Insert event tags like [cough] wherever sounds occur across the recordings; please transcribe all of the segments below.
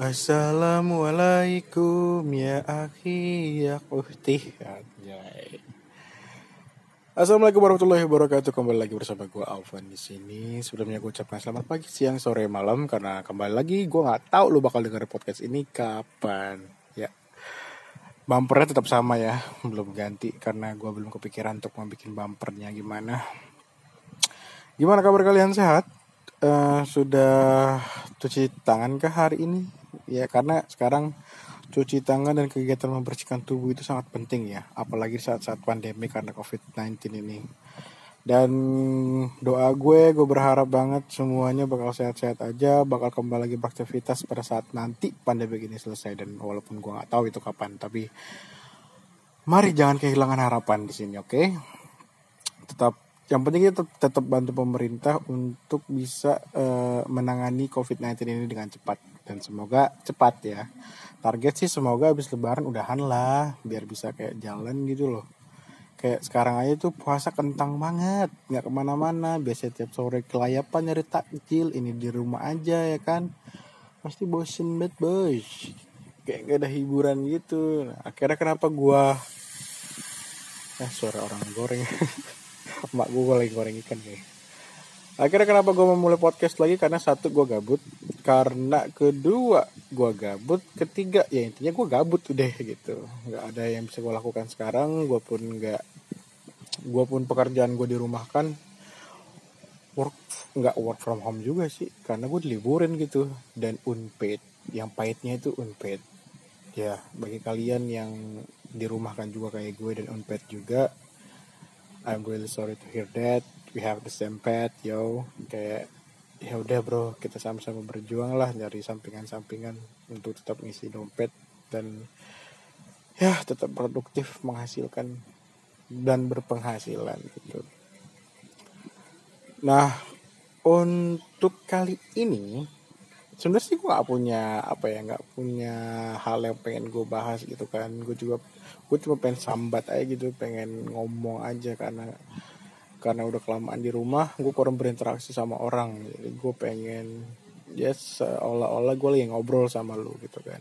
Assalamualaikum ya akhi ya Anjay. Assalamualaikum warahmatullahi wabarakatuh Kembali lagi bersama gue Alvan di sini. Sebelumnya gue ucapkan selamat pagi, siang, sore, malam Karena kembali lagi gue nggak tahu lu bakal denger podcast ini kapan Ya Bumpernya tetap sama ya Belum ganti karena gue belum kepikiran untuk membuat bumpernya gimana Gimana kabar kalian sehat? Uh, sudah cuci tangan ke hari ini? Ya karena sekarang cuci tangan dan kegiatan membersihkan tubuh itu sangat penting ya. Apalagi saat-saat pandemi karena COVID-19 ini. Dan doa gue, gue berharap banget semuanya bakal sehat-sehat aja, bakal kembali lagi beraktivitas pada saat nanti pandemi ini selesai. Dan walaupun gue nggak tahu itu kapan, tapi mari jangan kehilangan harapan di sini, oke? Okay? Tetap yang penting kita tetap bantu pemerintah untuk bisa uh, menangani COVID-19 ini dengan cepat dan semoga cepat ya. Target sih semoga habis lebaran udahan lah biar bisa kayak jalan gitu loh. Kayak sekarang aja tuh puasa kentang banget nggak ke mana-mana. Biasa tiap sore kelayapan nyari takjil ini di rumah aja ya kan. Pasti bosen banget bos kayak gak ada hiburan gitu. Akhirnya kenapa gua eh suara orang goreng. [laughs] Mak gue lagi goreng ikan nih akhirnya kenapa gue memulai podcast lagi? Karena satu gue gabut. Karena kedua gue gabut. Ketiga ya intinya gue gabut udah gitu. Nggak ada yang bisa gue lakukan sekarang. Gue pun nggak gue pun pekerjaan gue di rumah kan work nggak work from home juga sih. Karena gue liburin gitu. Dan unpaid yang pahitnya itu unpaid. Ya bagi kalian yang dirumahkan juga kayak gue dan unpaid juga I'm really sorry to hear that. We have the same path yo. Kayak ya udah bro. Kita sama-sama berjuang lah dari sampingan-sampingan untuk tetap ngisi dompet dan ya tetap produktif menghasilkan dan berpenghasilan gitu. Nah untuk kali ini sebenarnya sih gue gak punya apa ya nggak punya hal yang pengen gue bahas gitu kan. Gue juga gue cuma pengen sambat aja gitu pengen ngomong aja karena karena udah kelamaan di rumah gue kurang berinteraksi sama orang. Jadi gue pengen ya yes, seolah-olah gue lagi ngobrol sama lu gitu kan.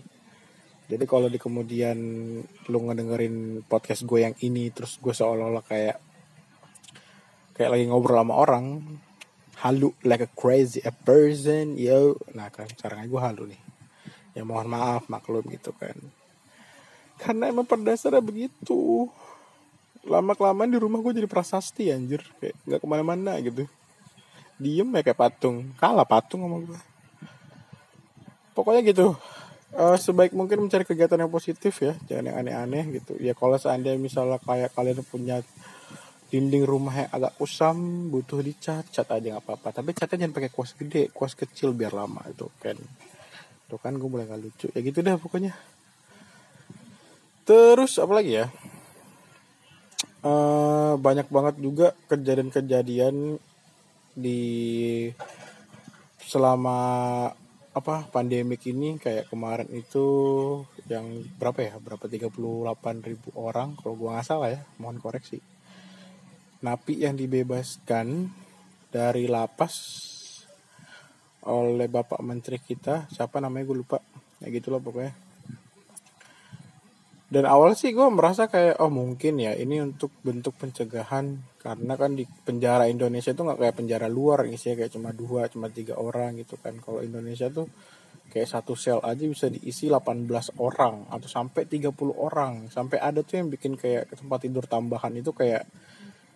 Jadi kalau di kemudian lu ngedengerin podcast gue yang ini terus gue seolah-olah kayak kayak lagi ngobrol sama orang halu like a crazy a person yo. Nah kan sekarang gue halu nih. Ya mohon maaf maklum gitu kan. Karena emang pada dasarnya begitu. Lama kelamaan di rumah gue jadi prasasti anjir. Kayak nggak ke mana-mana gitu. Diem ya kayak patung. Kalah patung sama gue pokoknya gitu. Uh, sebaik mungkin mencari kegiatan yang positif ya. Jangan yang aneh-aneh gitu. Ya kalau seandainya misalnya kayak kalian punya dinding rumah yang agak kusam butuh dicat cat aja nggak apa-apa. Tapi catnya jangan pakai kuas gede kuas kecil biar lama itu kan. Tuh kan gue mulai gak lucu. Ya gitu dah pokoknya. Terus apa lagi ya? Uh, banyak banget juga kejadian-kejadian di selama apa pandemik ini. Kayak kemarin itu yang berapa ya? Berapa? 38 ribu orang kalau gua nggak salah ya. Mohon koreksi napi yang dibebaskan dari lapas oleh bapak menteri kita. Siapa namanya? Gue lupa. Ya gitulah pokoknya. Dan awal sih gue merasa kayak oh mungkin ya ini untuk bentuk pencegahan. Karena kan di penjara Indonesia tuh nggak kayak penjara luar isinya kayak cuma dua cuma tiga orang gitu kan. Kalau Indonesia tuh kayak satu sel aja bisa diisi 18 orang atau sampai 30 orang. Sampai ada tuh yang bikin kayak tempat tidur tambahan itu kayak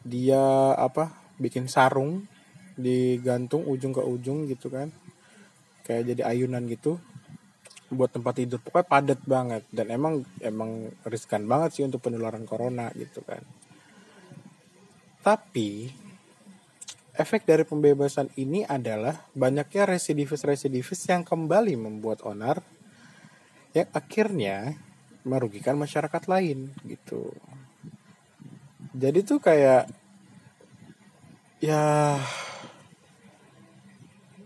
dia apa bikin sarung digantung ujung ke ujung gitu kan. Kayak jadi ayunan gitu buat tempat tidur. Pokoknya padat banget. Dan emang emang riskan banget sih untuk penularan corona gitu kan. Tapi efek dari pembebasan ini adalah banyaknya residivis-residivis yang kembali membuat onar yang akhirnya merugikan masyarakat lain gitu jadi tuh kayak ya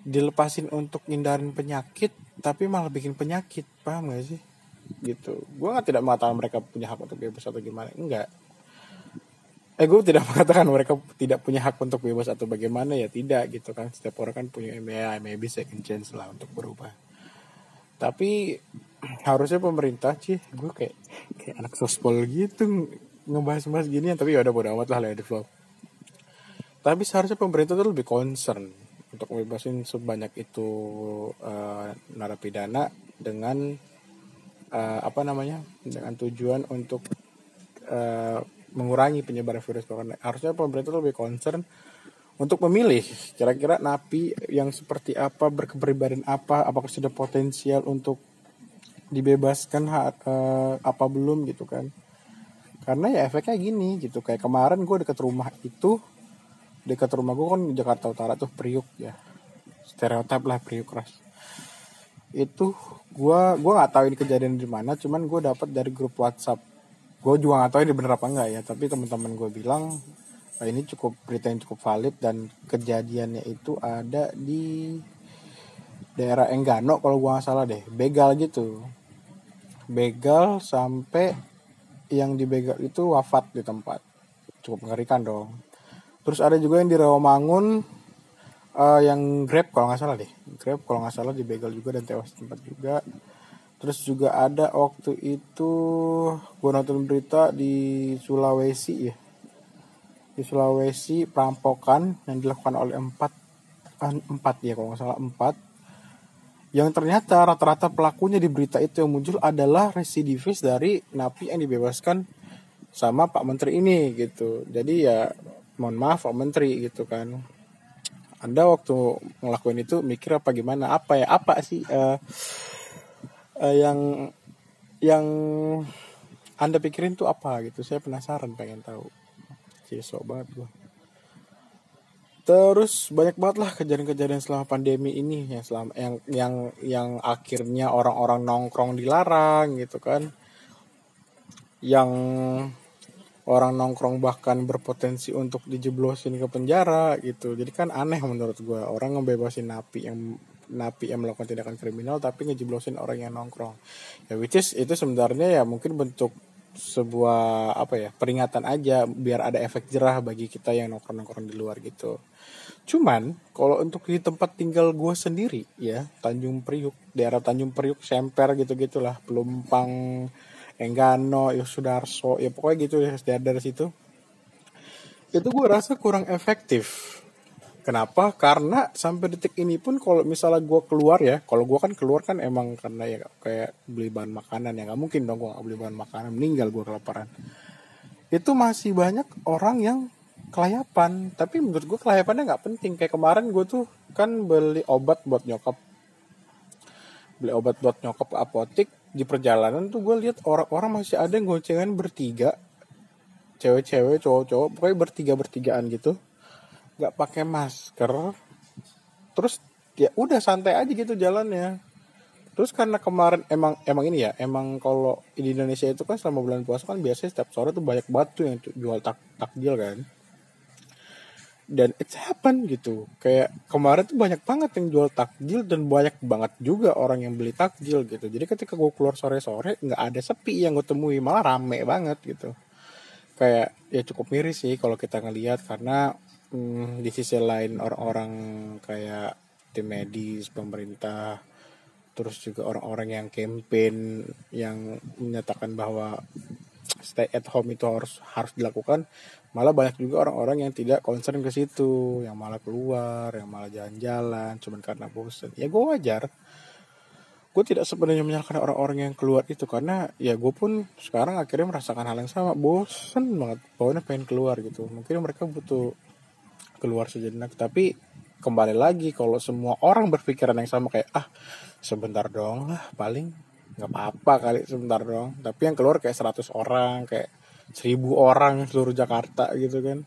dilepasin untuk ngindarin penyakit tapi malah bikin penyakit paham gak sih? Gitu. Gue nggak tidak mengatakan mereka punya hak untuk bebas atau gimana enggak eh gue tidak [laughs] mengatakan mereka tidak punya hak untuk bebas atau bagaimana ya tidak gitu kan. Setiap orang kan punya ya maybe second chance lah untuk berubah. Tapi [clears throat] harusnya pemerintah sih gue kayak kayak anak sospol gitu ngebahas-bahas gini tapi ya udah bodo amat lah let flow tapi seharusnya pemerintah tuh lebih concern untuk membebasin sebanyak itu uh, narapidana dengan uh, apa namanya dengan tujuan untuk uh, mengurangi penyebaran virus corona. Harusnya pemerintah lebih concern untuk memilih kira-kira napi yang seperti apa berkepribadian apa apakah sudah potensial untuk dibebaskan uh, apa belum gitu kan karena ya efeknya gini gitu kayak kemarin gue deket rumah itu dekat rumah gue kan Jakarta Utara tuh Priuk ya. Stereotip lah Priuk keras itu gue gue nggak tahu ini kejadian di mana cuman gue dapat dari grup WhatsApp. Gue juga nggak tahu ini bener apa enggak ya tapi teman-teman gue bilang Nah, ini cukup berita yang cukup valid dan kejadiannya itu ada di daerah Enggano kalau gua nggak salah deh. Begal gitu. Begal sampai yang di begal itu wafat di tempat. Cukup mengerikan dong. Terus ada juga yang di Rawamangun uh, yang Grab kalau nggak salah deh. Grab kalau nggak salah di begal juga dan tewas di tempat juga. Terus juga ada waktu itu gua nonton berita di Sulawesi ya. Di Sulawesi perampokan yang dilakukan oleh empat eh, empat ya kalau nggak salah empat yang ternyata rata-rata pelakunya di berita itu yang muncul adalah residivis dari napi yang dibebaskan sama Pak Menteri ini gitu. Jadi ya mohon maaf Pak Menteri gitu kan. Anda waktu ngelakuin itu mikir apa gimana? Apa ya? Apa sih uh, uh, yang yang anda pikirin tuh apa gitu? Saya penasaran pengen tahu. Cisok banget gua. Terus banyak banget lah kejadian-kejadian selama pandemi ini yang selama yang yang yang akhirnya orang-orang nongkrong dilarang gitu kan. Yang orang nongkrong bahkan berpotensi untuk dijeblosin ke penjara gitu. Jadi kan aneh menurut gue orang ngebebasin napi yang napi yang melakukan tindakan kriminal tapi ngejeblosin orang yang nongkrong. Ya which is itu sebenarnya ya mungkin bentuk sebuah apa ya peringatan aja biar ada efek jerah bagi kita yang nongkrong nongkrong di luar gitu cuman kalau untuk di tempat tinggal gue sendiri ya Tanjung Priuk daerah Tanjung Priuk Semper gitu gitulah Pelumpang Enggano Yosudarso ya pokoknya gitu ya dari, dari situ itu gue rasa kurang efektif Kenapa? Karena sampai detik ini pun kalau misalnya gue keluar ya, kalau gue kan keluar kan emang karena ya kayak beli bahan makanan ya nggak mungkin dong gue beli bahan makanan meninggal gue kelaparan. Itu masih banyak orang yang kelayapan, tapi menurut gue kelayapannya nggak penting. Kayak kemarin gue tuh kan beli obat buat nyokap, beli obat buat nyokap apotik. Di perjalanan tuh gue lihat orang-orang masih ada yang goncengan bertiga, cewek-cewek, cowok-cowok, pokoknya bertiga bertigaan gitu. Nggak pakai masker. Terus ya udah santai aja gitu jalannya. Terus karena kemarin emang emang ini ya emang kalau di Indonesia itu kan selama bulan puasa kan biasanya setiap sore tuh banyak batu yang jual tak takjil kan dan it's happen gitu. Kayak kemarin tuh banyak banget yang jual takjil dan banyak banget juga orang yang beli takjil gitu. Jadi ketika gue keluar sore sore nggak ada sepi yang gue temui malah rame banget gitu. Kayak ya cukup miris sih kalau kita ngelihat karena hmm, di sisi lain orang-orang kayak tim medis pemerintah terus juga orang-orang yang campaign yang menyatakan bahwa stay at home itu harus harus dilakukan. Malah banyak juga orang-orang yang tidak concern ke situ. Yang malah keluar yang malah jalan-jalan cuman karena bosan ya gue wajar. Gue tidak sebenarnya menyalahkan orang-orang yang keluar itu karena ya gue pun sekarang akhirnya merasakan hal yang sama. Bosan banget. Pokoknya pengen keluar gitu. Mungkin mereka butuh keluar sejenak. Tapi kembali lagi kalau semua orang berpikiran yang sama kayak ah sebentar dong lah paling nggak apa-apa kali sebentar dong tapi yang keluar kayak 100 orang kayak seribu orang seluruh Jakarta gitu kan.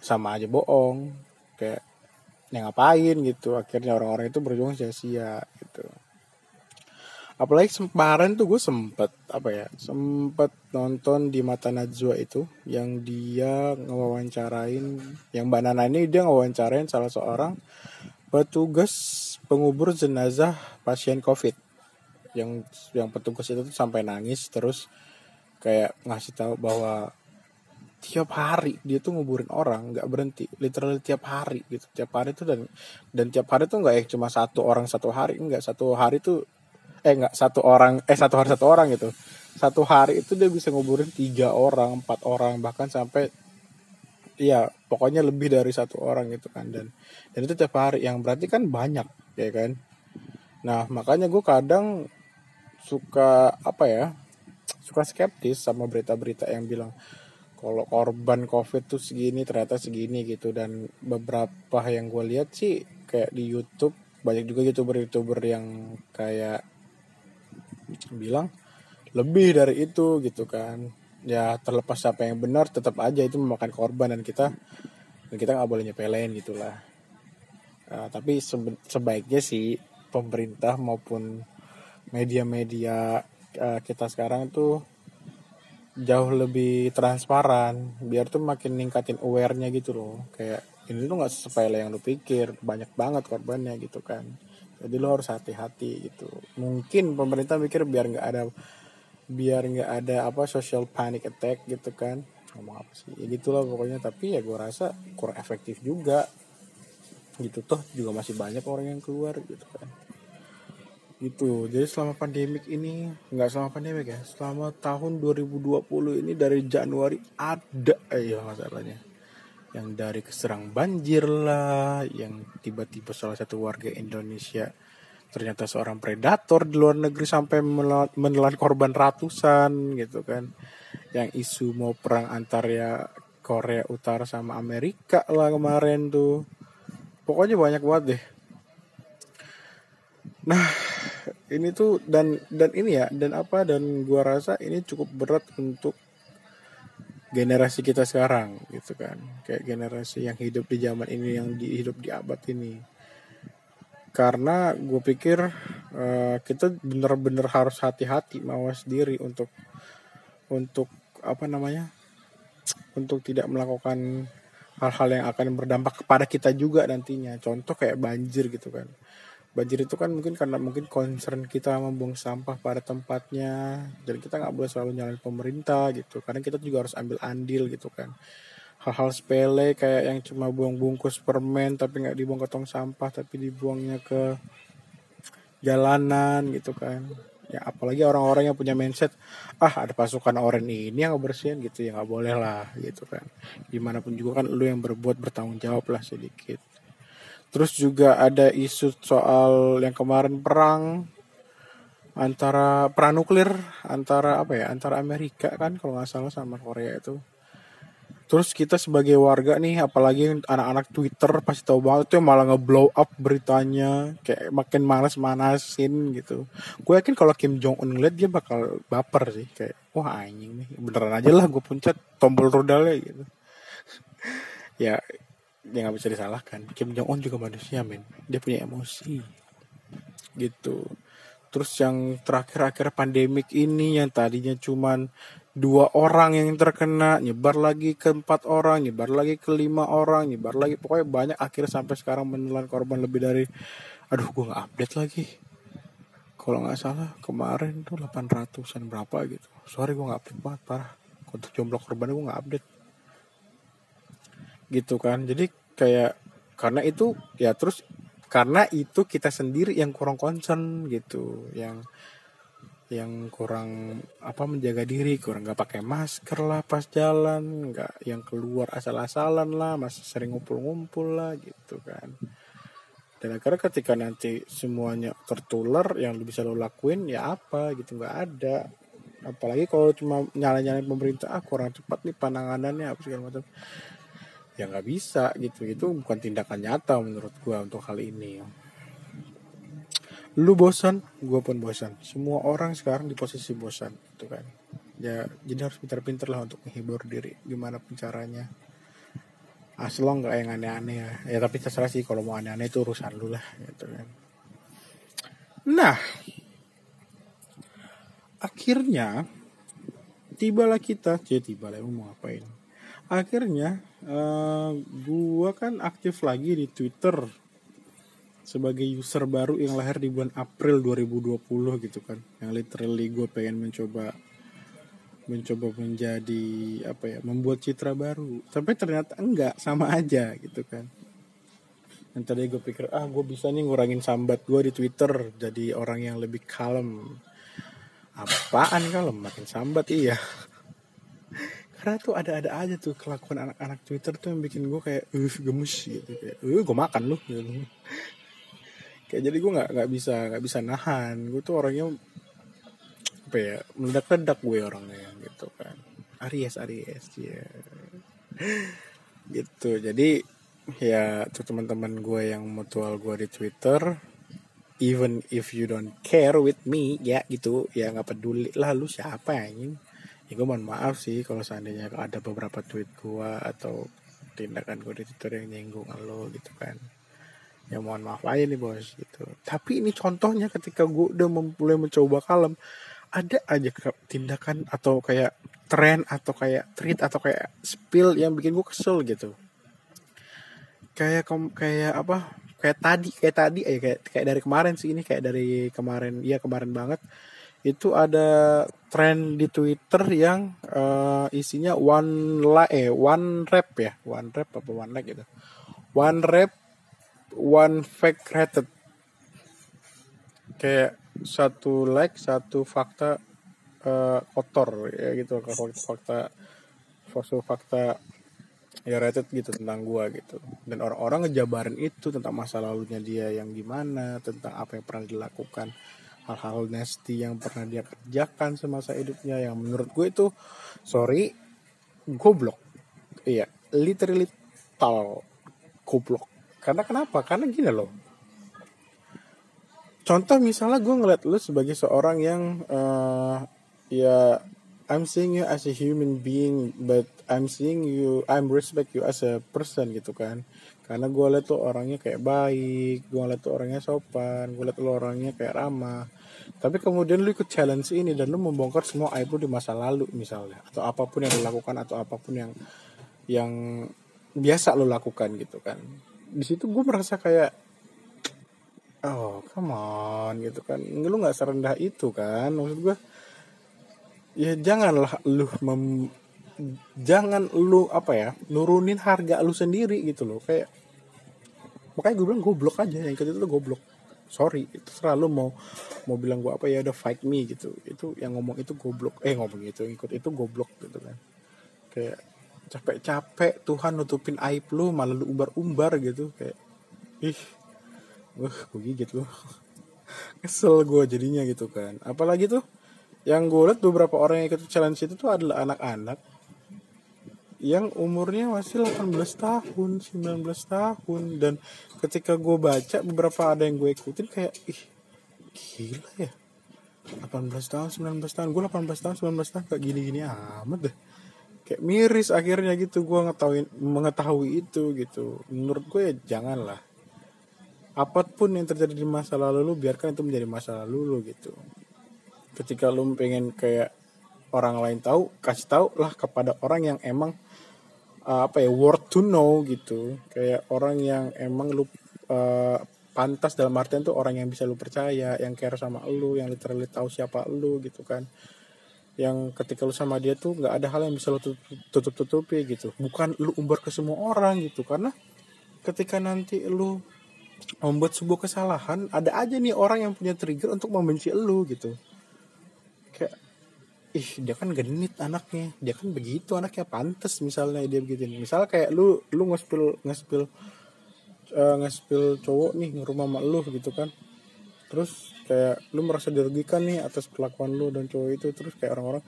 Sama aja bohong. Kayak yang ngapain? gitu. Akhirnya orang-orang itu berjuang sia-sia gitu. Apalagi kemarin tuh gue sempet apa ya sempet nonton di mata Najwa itu yang dia ngewawancarain yang mbak Nana ini dia ngewawancarain salah seorang petugas pengubur jenazah pasien covid yang yang petugas itu tuh sampai nangis terus kayak ngasih tahu bahwa tiap hari dia tuh nguburin orang nggak berhenti literally tiap hari gitu. Tiap hari tuh dan dan tiap hari tuh nggak ya cuma satu orang satu hari nggak satu hari tuh eh nggak satu orang eh satu hari satu orang gitu. Satu hari itu dia bisa nguburin tiga orang empat orang bahkan sampai iya pokoknya lebih dari satu orang gitu kan. Dan dan itu tiap hari yang berarti kan banyak ya kan? Nah makanya gue kadang suka apa ya suka skeptis sama berita-berita yang bilang kalau korban covid tuh segini ternyata segini gitu. Dan beberapa yang gue lihat sih kayak di YouTube banyak juga youtuber-youtuber yang kayak bilang lebih dari itu gitu kan. Ya terlepas siapa yang benar tetap aja itu memakan korban dan kita dan kita nggak boleh nyepelin gitulah. Uh, tapi sebaiknya sih pemerintah maupun media-media uh, kita sekarang tuh jauh lebih transparan biar tuh makin ningkatin awarenya gitu loh. Kayak ini tuh nggak sepele yang lu pikir banyak banget korbannya gitu kan. Jadi lo harus hati-hati gitu. Mungkin pemerintah mikir biar nggak ada biar nggak ada apa social panic attack gitu kan. Ngomong apa sih? Ya gitulah pokoknya. Tapi ya gue rasa kurang efektif juga. Gitu toh juga masih banyak orang yang keluar gitu kan gitu. Jadi selama pandemik ini nggak selama pandemik ya selama tahun 2020 ini dari Januari ada ya masalahnya yang dari keserang banjir lah yang tiba-tiba salah satu warga Indonesia ternyata seorang predator di luar negeri sampai menelan korban ratusan gitu kan. Yang isu mau perang antar ya Korea Utara sama Amerika lah kemarin tuh. Pokoknya banyak banget deh nah ini tuh dan dan ini ya dan apa dan gua rasa ini cukup berat untuk generasi kita sekarang gitu kan. Kayak generasi yang hidup di zaman ini yang di, hidup di abad ini. Karena gue pikir uh, kita bener-bener harus hati-hati mawas diri untuk untuk apa namanya untuk tidak melakukan hal-hal yang akan berdampak kepada kita juga nantinya. Contoh kayak banjir gitu kan banjir itu kan mungkin karena mungkin concern kita membuang sampah pada tempatnya jadi kita nggak boleh selalu nyalain pemerintah gitu. Karena kita juga harus ambil andil gitu kan. Hal-hal sepele kayak yang cuma buang bungkus permen tapi nggak dibuang ke tong sampah tapi dibuangnya ke jalanan gitu kan. Ya apalagi orang-orang yang punya mindset ah ada pasukan orang ini yang bersihin gitu. Ya nggak boleh lah gitu kan. Gimana pun juga kan lu yang berbuat bertanggung jawab lah sedikit terus juga ada isu soal yang kemarin perang antara perang nuklir antara apa ya antara Amerika kan kalau nggak salah sama Korea itu Terus kita sebagai warga nih, apalagi anak-anak Twitter pasti tahu banget tuh malah nge-blow up beritanya, kayak makin malas manasin gitu. Gue yakin kalau Kim Jong Un ngeliat dia bakal baper sih, kayak wah anjing nih, beneran aja lah gue pencet tombol rudalnya gitu. [laughs] ya, dia nggak bisa disalahkan. Kim Jong Un juga manusia men, dia punya emosi. Gitu. Terus yang terakhir-akhir pandemik ini yang tadinya cuman dua orang yang terkena nyebar lagi ke empat orang nyebar lagi ke lima orang nyebar lagi. Pokoknya banyak akhirnya sampai sekarang menelan korban lebih dari aduh gue nggak update lagi. Kalau nggak salah kemarin tuh 800an berapa gitu. Sorry gue nggak update banget parah. Untuk jumlah korban gue nggak update gitu kan. Jadi kayak karena itu ya terus karena itu kita sendiri yang kurang concern gitu. Yang yang kurang apa menjaga diri kurang nggak pakai masker lah pas jalan nggak yang keluar asal-asalan lah masih sering ngumpul-ngumpul lah gitu kan. Dan akhirnya ketika nanti semuanya tertular yang bisa lo lakuin ya apa gitu nggak ada. Apalagi kalau cuma nyala-nyalain pemerintah ah kurang cepat nih penanganannya apa segala macam ya nggak bisa gitu. Itu bukan tindakan nyata menurut gua untuk hal ini. Lu bosan? Gue pun bosan. Semua orang sekarang di posisi bosan gitu kan. Ya jadi harus pintar-pintar lah untuk menghibur diri. Gimana pun caranya. Aslo nggak yang aneh-aneh ya. Ya tapi terserah sih kalau mau aneh-aneh itu urusan lu lah gitu kan. Nah akhirnya tibalah kita. Jadi tibalah mau ngapain? Akhirnya uh, gua kan aktif lagi di Twitter sebagai user baru yang lahir di bulan April 2020 gitu kan. Yang literally gue pengen mencoba mencoba menjadi apa ya membuat citra baru. Tapi ternyata enggak sama aja gitu kan. Yang tadi gue pikir ah gue bisa nih ngurangin sambat gue di Twitter jadi orang yang lebih kalem. Apaan kalem? Makin sambat iya karena tuh ada-ada aja tuh kelakuan anak-anak Twitter tuh yang bikin gue kayak uh gemes gitu kayak uh gue makan lu gitu. [laughs] kayak jadi gue nggak nggak bisa nggak bisa nahan. Gue tuh orangnya apa ya meledak-ledak gue orangnya gitu kan. Aries Aries ya [laughs] gitu jadi ya tuh teman-teman gue yang mutual gue di Twitter even if you don't care with me ya gitu ya nggak peduli lah lu siapa anjing ya gue mohon maaf sih kalau seandainya ada beberapa tweet gue atau tindakan gue di Twitter yang nyinggung lo gitu kan. Ya mohon maaf aja nih bos gitu. Tapi ini contohnya ketika gue udah mulai mencoba kalem ada aja tindakan atau kayak tren atau kayak tweet atau kayak spill yang bikin gue kesel gitu. Kayak kayak apa? Kayak tadi kayak tadi eh kayak kayak dari kemarin sih ini kayak dari kemarin iya kemarin banget itu ada tren di Twitter yang uh, isinya one la eh one rap ya. One rap apa one like gitu. One rap one fake rated. Kayak satu like satu fakta uh, kotor. Ya gitu fakta fakta fakta ya rated gitu tentang gua gitu. Dan orang-orang ngejabarin itu tentang masa lalunya dia yang gimana tentang apa yang pernah dilakukan hal-hal nasty yang pernah dia kerjakan semasa hidupnya yang menurut gue itu sorry goblok. Iya literally tal goblok. Karena kenapa? Karena gini loh. Contoh misalnya gue ngeliat lu sebagai seorang yang uh, ya I'm seeing you as a human being, but I'm seeing you, I'm respect you as a person gitu kan. Karena gue liat tuh orangnya kayak baik, gue liat tuh orangnya sopan, gue liat tuh orangnya kayak ramah. Tapi kemudian lu ikut challenge ini dan lu membongkar semua aib lu di masa lalu misalnya, atau apa pun yang lu lakukan atau apa pun yang yang biasa lu lakukan gitu kan. Di situ gue merasa kayak oh come on gitu kan, lu nggak serendah itu kan, maksud gue ya janganlah lu mem jangan lu apa ya nurunin harga lu sendiri gitu loh. Kayak makanya gue bilang goblok aja yang kedua itu goblok. Sorry itu selalu mau mau bilang gue apa ya udah fight me gitu. Itu yang ngomong itu goblok. Eh ngomong itu ikut itu goblok gitu kan. Kayak capek-capek Tuhan nutupin aib lu malah lu umbar-umbar gitu. Kayak ih wah gue gigit lu [laughs] kesel gue jadinya gitu kan. Apalagi tuh yang gue lihat beberapa orang yang ikut challenge itu tuh adalah anak-anak yang umurnya masih 18 tahun, 19 tahun. Dan ketika gue baca beberapa ada yang gue ikutin kayak ih gila ya. 18 tahun, 19 tahun, gue 18 tahun, 19 tahun kayak gini-gini amat deh. Kayak miris akhirnya gitu gue ngetahuin mengetahui itu gitu. Menurut gue ya janganlah. Apa pun yang terjadi di masa lalu lu biarkan itu menjadi masa lalu lu gitu. Ketika lu pengen kayak orang lain tahu kasih tahu lah kepada orang yang emang apa ya worth to know gitu. Kayak orang yang emang lu uh, pantas dalam artian tuh orang yang bisa lu percaya yang care sama lu yang literally tahu siapa lu gitu kan. Yang ketika lu sama dia tuh nggak ada hal yang bisa lu tutup tutupi gitu. Bukan lu umbar ke semua orang gitu karena ketika nanti lu membuat sebuah kesalahan ada aja nih orang yang punya trigger untuk membenci lu gitu ih dia kan genit anaknya. Dia kan begitu anaknya pantas misalnya dia begitu misal kayak lu lu ngespil ngespil uh, ngespil cowok nih rumah mak lu gitu kan. Terus kayak lu merasa dirugikan nih atas kelakuan lu dan cowok itu. Terus kayak orang-orang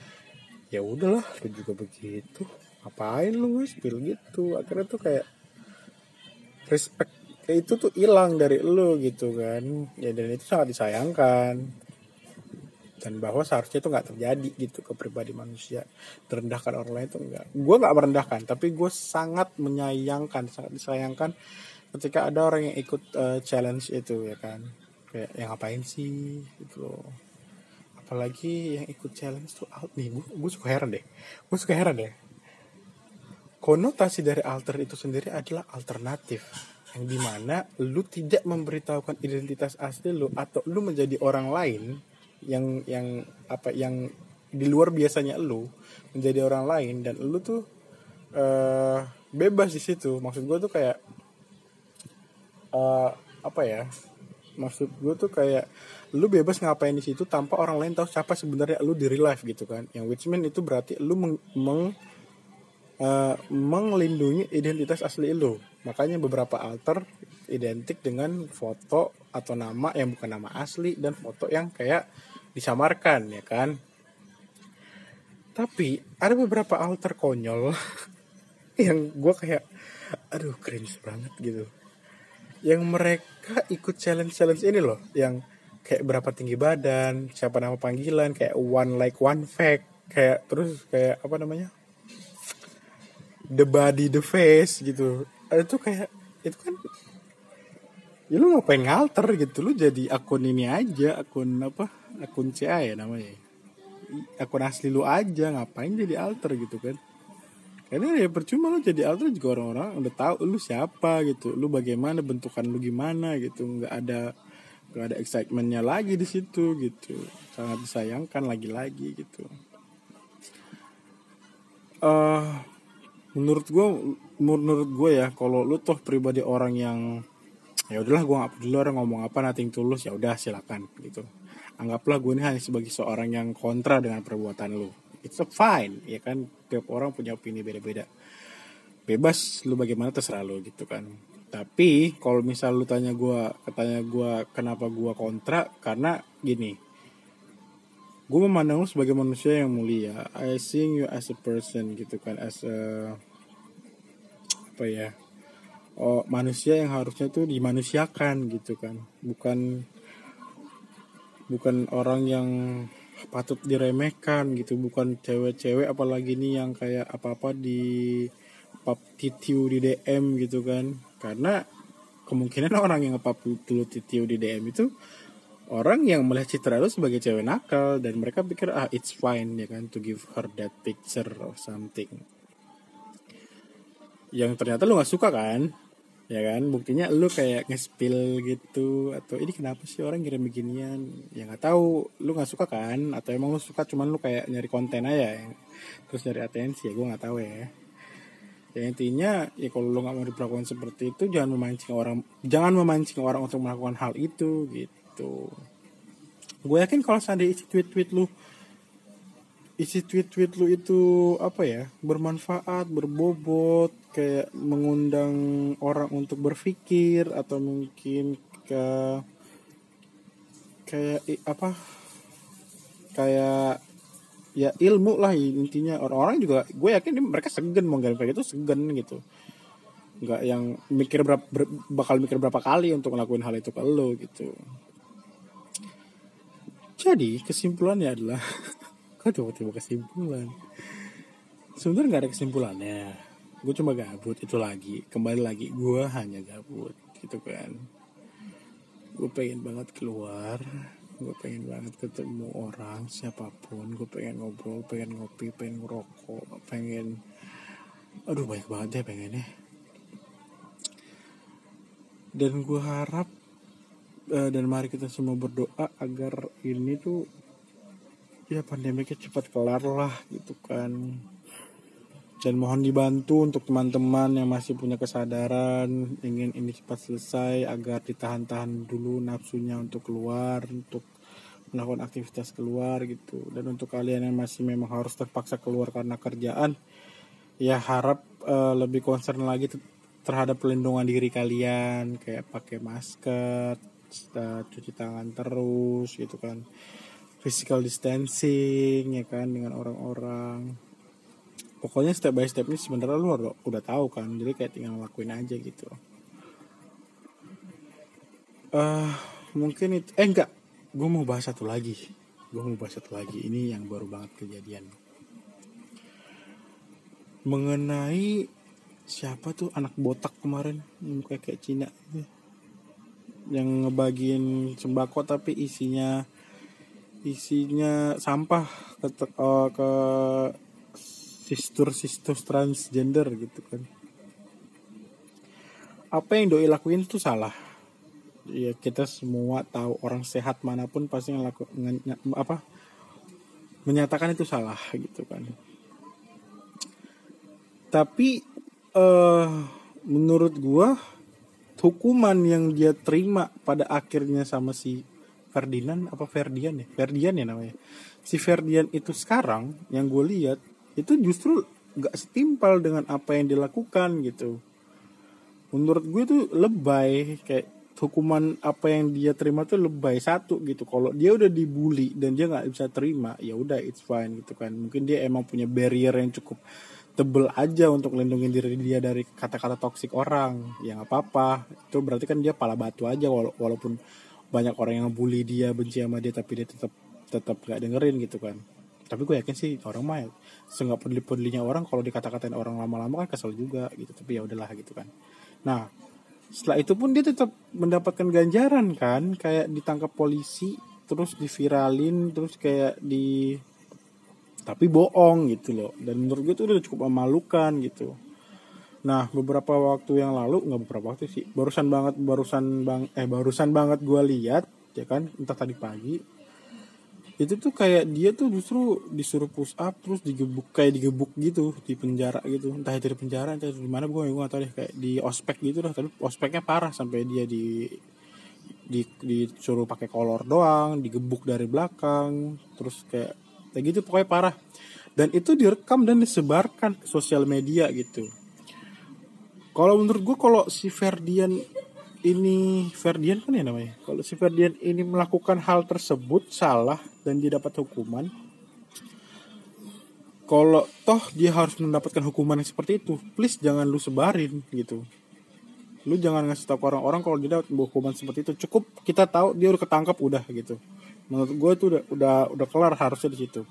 ya udahlah lu juga begitu. Ngapain lu ngespil gitu? Akhirnya tuh kayak respect kayak itu tuh hilang dari lu gitu kan. Ya dan itu sangat disayangkan dan bahwa seharusnya itu nggak terjadi gitu ke pribadi manusia. Merendahkan orang lain itu enggak gue nggak merendahkan tapi gue sangat menyayangkan sangat disayangkan ketika ada orang yang ikut uh, challenge itu ya kan. Kayak yang ngapain sih? Gitu apalagi yang ikut challenge tuh out nih gue, gue suka heran deh. Gue suka heran deh. Konotasi dari alter itu sendiri adalah alternatif yang di mana lu tidak memberitahukan identitas asli lu atau lu menjadi orang lain yang yang apa yang di luar biasanya lu menjadi orang lain dan lu tuh uh, bebas di situ. Maksud gue tuh kayak uh, apa ya maksud gue tuh kayak lu bebas ngapain di situ tanpa orang lain tahu siapa sebenarnya lu di real life gitu kan. Yang which mean itu berarti lu meng, meng uh, menglindungi identitas asli lu. Makanya beberapa alter identik dengan foto atau nama yang bukan nama asli dan foto yang kayak disamarkan ya kan? Tapi ada beberapa alter konyol [laughs] yang gue kayak aduh cringe banget gitu. Yang mereka ikut challenge challenge ini loh yang kayak berapa tinggi badan siapa nama panggilan kayak one like one fact kayak terus kayak apa namanya the body the face gitu. Itu kayak itu kan ya lu ngapain ngalter gitu? Lu jadi akun ini aja akun apa? Akun CA ya namanya. Akun asli lu aja ngapain jadi alter gitu kan? Karena ya percuma lu jadi alter juga orang-orang udah tahu lu siapa gitu. Lu bagaimana bentukan lu gimana gitu. Nggak ada nggak ada excitementnya lagi di situ gitu. Sangat disayangkan lagi-lagi gitu. Uh, menurut gue menurut gue ya kalau lu toh pribadi orang yang ya udahlah gue nggak peduli orang ngomong apa nating tulus ya udah silakan gitu. Anggaplah gue ini hanya sebagai seorang yang kontra dengan perbuatan lu. It's a fine ya kan? Tiap orang punya opini beda-beda. Bebas lu bagaimana terserah lu gitu kan. Tapi kalau misal lu tanya gue katanya gue kenapa gue kontra karena gini gue memandang lu sebagai manusia yang mulia. I see you as a person gitu kan as a apa ya oh, manusia yang harusnya tuh dimanusiakan gitu kan. Bukan bukan orang yang patut diremehkan gitu. Bukan cewek-cewek apalagi nih yang kayak apa-apa di pap titiu di DM gitu kan. Karena kemungkinan [laughs] orang yang pap dulu titiu di DM itu orang yang melihat citra lu sebagai cewek nakal. Dan mereka pikir ah it's fine ya kan to give her that picture or something. Yang ternyata lu nggak suka kan ya kan? Buktinya lu kayak nge-spill gitu atau ini kenapa sih orang ngirim beginian? Ya nggak tahu lu nggak suka kan? Atau emang lu suka cuman lu kayak nyari konten aja ya. terus nyari atensi ya gue nggak tahu ya. Ya intinya ya kalau lu nggak mau diperlakukan seperti itu jangan memancing orang jangan memancing orang untuk melakukan hal itu gitu. Gue yakin kalau seandainya isi tweet-tweet lu isi tweet-tweet lu itu apa ya bermanfaat berbobot kayak mengundang orang untuk berpikir atau mungkin ke kayak apa kayak ya ilmu lah intinya. Orang-orang juga gue yakin mereka segen mau kayak itu segen gitu. Nggak yang mikir berapa ber, bakal mikir berapa kali untuk ngelakuin hal itu ke lo gitu. Jadi kesimpulannya adalah [laughs] kok tiba-tiba kesimpulan? Sebenarnya nggak ada kesimpulannya gue cuma gabut itu lagi. Kembali lagi gue hanya gabut gitu kan. Gue pengen banget keluar gue pengen banget ketemu orang siapa pun. Gue pengen ngobrol pengen ngopi pengen ngerokok pengen aduh baik banget deh pengennya. Dan gue harap uh, dan mari kita semua berdoa agar ini tuh ya pandemiknya cepat kelar lah gitu kan dan mohon dibantu untuk teman-teman yang masih punya kesadaran ingin ini cepat selesai agar ditahan-tahan dulu nafsunya untuk keluar untuk melakukan aktivitas keluar gitu. Dan untuk kalian yang masih memang harus terpaksa keluar karena kerjaan ya harap uh, lebih concern lagi terhadap pelindungan diri kalian kayak pakai masker cuci tangan terus gitu kan. Physical distancing ya kan dengan orang-orang pokoknya step by step ini sebenarnya lu udah, udah tahu kan jadi kayak tinggal ngelakuin aja gitu. Uh, mungkin itu eh enggak. Gue mau bahas satu lagi. Gue mau bahas satu lagi. Ini yang baru banget kejadian. Mengenai siapa tuh anak botak kemarin yang kayak kayak Cina yang ngebagiin sembako tapi isinya isinya sampah ke, uh, ke sistus-sistus transgender gitu kan. Apa yang doi lakuin itu salah. Ya kita semua tahu orang sehat mana pun pasti ngelaku apa menyatakan itu salah gitu kan. Tapi uh, menurut gua hukuman yang dia terima pada akhirnya sama si Ferdinand apa Ferdian ya? Ferdian ya namanya. Si Ferdian itu sekarang yang gue lihat itu justru gak setimpal dengan apa yang dilakukan gitu. Menurut gue tuh lebay kayak hukuman apa yang dia terima tuh lebay satu gitu. Kalau dia udah dibully dan dia nggak bisa terima ya udah it's fine gitu kan. Mungkin dia emang punya barrier yang cukup tebel aja untuk lindungi diri dia dari kata-kata toksik orang. Ya nggak apa-apa. Itu berarti kan dia pala batu aja wala walaupun banyak orang yang bully dia benci sama dia tapi dia tetap tetap gak dengerin gitu kan tapi gue yakin sih orang mah seenggak peduli pedulinya orang kalau dikata-katain orang lama-lama kan kesel juga gitu. Tapi ya udahlah gitu kan. Nah setelah itu pun dia tetap mendapatkan ganjaran kan. Kayak ditangkap polisi terus diviralin terus kayak di tapi bohong gitu loh. Dan menurut gue itu udah cukup memalukan gitu. Nah beberapa waktu yang lalu nggak beberapa waktu sih barusan banget barusan bang eh barusan banget gue lihat ya kan entah tadi pagi itu tuh kayak dia tuh justru disuruh push up terus digebuk kayak digebuk gitu di penjara gitu. Entah itu di penjara entah itu di mana gue gue tahu deh kayak di ospek gitu lah tapi ospeknya parah sampai dia di di disuruh pakai kolor doang digebuk dari belakang terus kayak kayak gitu pokoknya parah. Dan itu direkam dan disebarkan ke sosial media gitu. Kalau menurut gue kalau si Ferdian ini Ferdian kan ya namanya? Kalau si Ferdian ini melakukan hal tersebut salah dan dia dapat hukuman kalau toh dia harus mendapatkan hukuman yang seperti itu please jangan lu sebarin gitu. Lu jangan ngasih tahu orang-orang kalau dia dapat hukuman seperti itu. Cukup kita tahu dia udah ketangkap udah gitu. Menurut gue itu udah udah udah kelar harusnya di situ.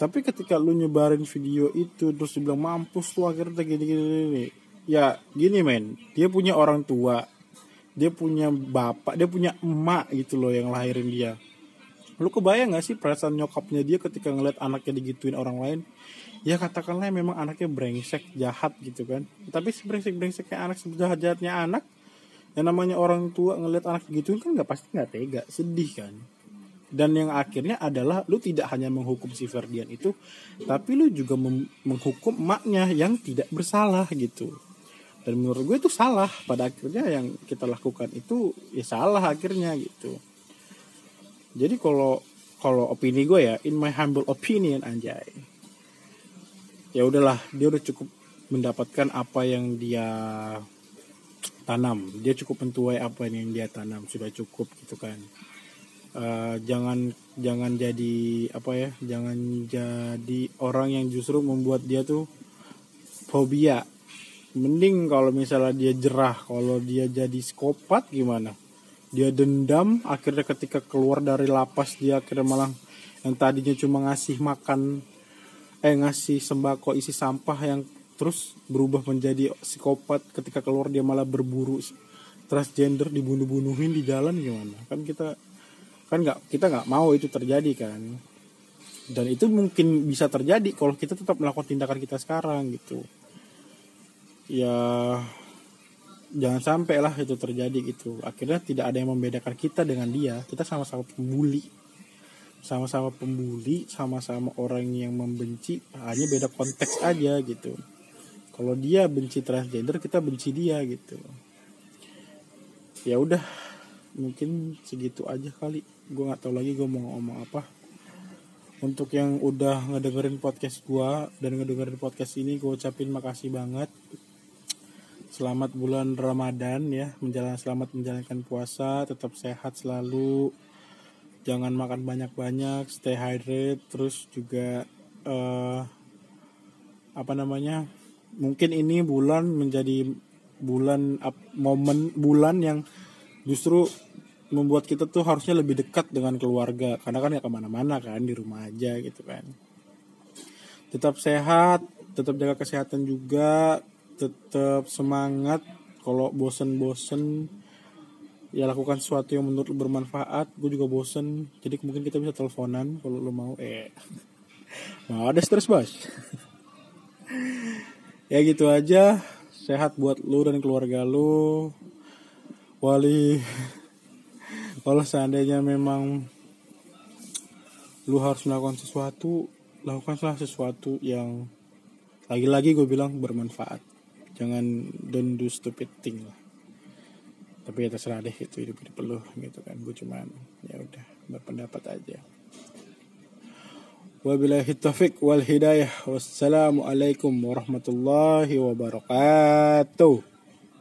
Tapi ketika lu nyebarin video itu terus dibilang mampus lu akhirnya gini gini, gini. Ya gini men. Dia punya orang tua dia punya bapak dia punya emak gitu loh yang lahirin dia. Lu kebayang gak sih perasaan nyokapnya dia ketika ngeliat anaknya digituin orang lain? Ya katakanlah memang anaknya brengsek jahat gitu kan. Tapi si brengsek brengseknya anak sejahat jahatnya anak yang namanya orang tua ngeliat anak gitu kan nggak pasti nggak tega sedih kan. Dan yang akhirnya adalah lu tidak hanya menghukum si Ferdian itu tapi lu juga menghukum emaknya yang tidak bersalah gitu dan menurut gue itu salah. Pada akhirnya yang kita lakukan itu ya salah akhirnya gitu. Jadi kalau kalau opini gue ya in my humble opinion anjay. Ya udahlah dia udah cukup mendapatkan apa yang dia tanam. Dia cukup mentuai apa yang dia tanam. Sudah cukup gitu kan. Uh, jangan jangan jadi apa ya jangan jadi orang yang justru membuat dia tuh fobia mending kalau misalnya dia jerah kalau dia jadi psikopat gimana? Dia dendam akhirnya ketika keluar dari lapas dia akhirnya malah yang tadinya cuma ngasih makan eh ngasih sembako isi sampah yang terus berubah menjadi psikopat. Ketika keluar dia malah berburu transgender dibunuh-bunuhin di jalan gimana? Kan kita kan nggak kita nggak mau itu terjadi kan? Dan itu mungkin bisa terjadi kalau kita tetap melakukan tindakan kita sekarang gitu ya jangan sampai lah itu terjadi gitu. Akhirnya tidak ada yang membedakan kita dengan dia. Kita sama-sama pembuli. Sama-sama pembuli sama-sama orang yang membenci hanya beda konteks aja gitu. Kalau dia benci transgender kita benci dia gitu. Ya udah mungkin segitu aja kali. Gue nggak tahu lagi gue mau ngomong apa. Untuk yang udah ngedengerin podcast gue dan ngedengerin podcast ini gue ucapin makasih banget selamat bulan Ramadan ya. Menjalan selamat menjalankan puasa tetap sehat selalu. Jangan makan banyak-banyak stay hydrated. Terus juga uh, apa namanya mungkin ini bulan menjadi bulan momen bulan yang justru membuat kita tuh harusnya lebih dekat dengan keluarga. Karena kan ya ke mana-mana kan di rumah aja gitu kan. Tetap sehat tetap jaga kesehatan juga tetap semangat kalau bosen-bosen. Ya lakukan sesuatu yang menurut bermanfaat. Gue juga bosen. Jadi mungkin kita bisa teleponan kalau lo mau. Eh [laughs] mau ada stres bos? [laughs] Ya gitu aja. Sehat buat lu dan keluarga lu. Wali [laughs] kalau seandainya memang lu harus melakukan sesuatu lakukanlah sesuatu yang lagi-lagi gue bilang bermanfaat jangan don't do stupid thing lah. Tapi ya terserah deh itu hidup hidup lu gitu kan. Gue cuman ya udah berpendapat aja. Wabillahi taufik wal hidayah. Wassalamualaikum warahmatullahi wabarakatuh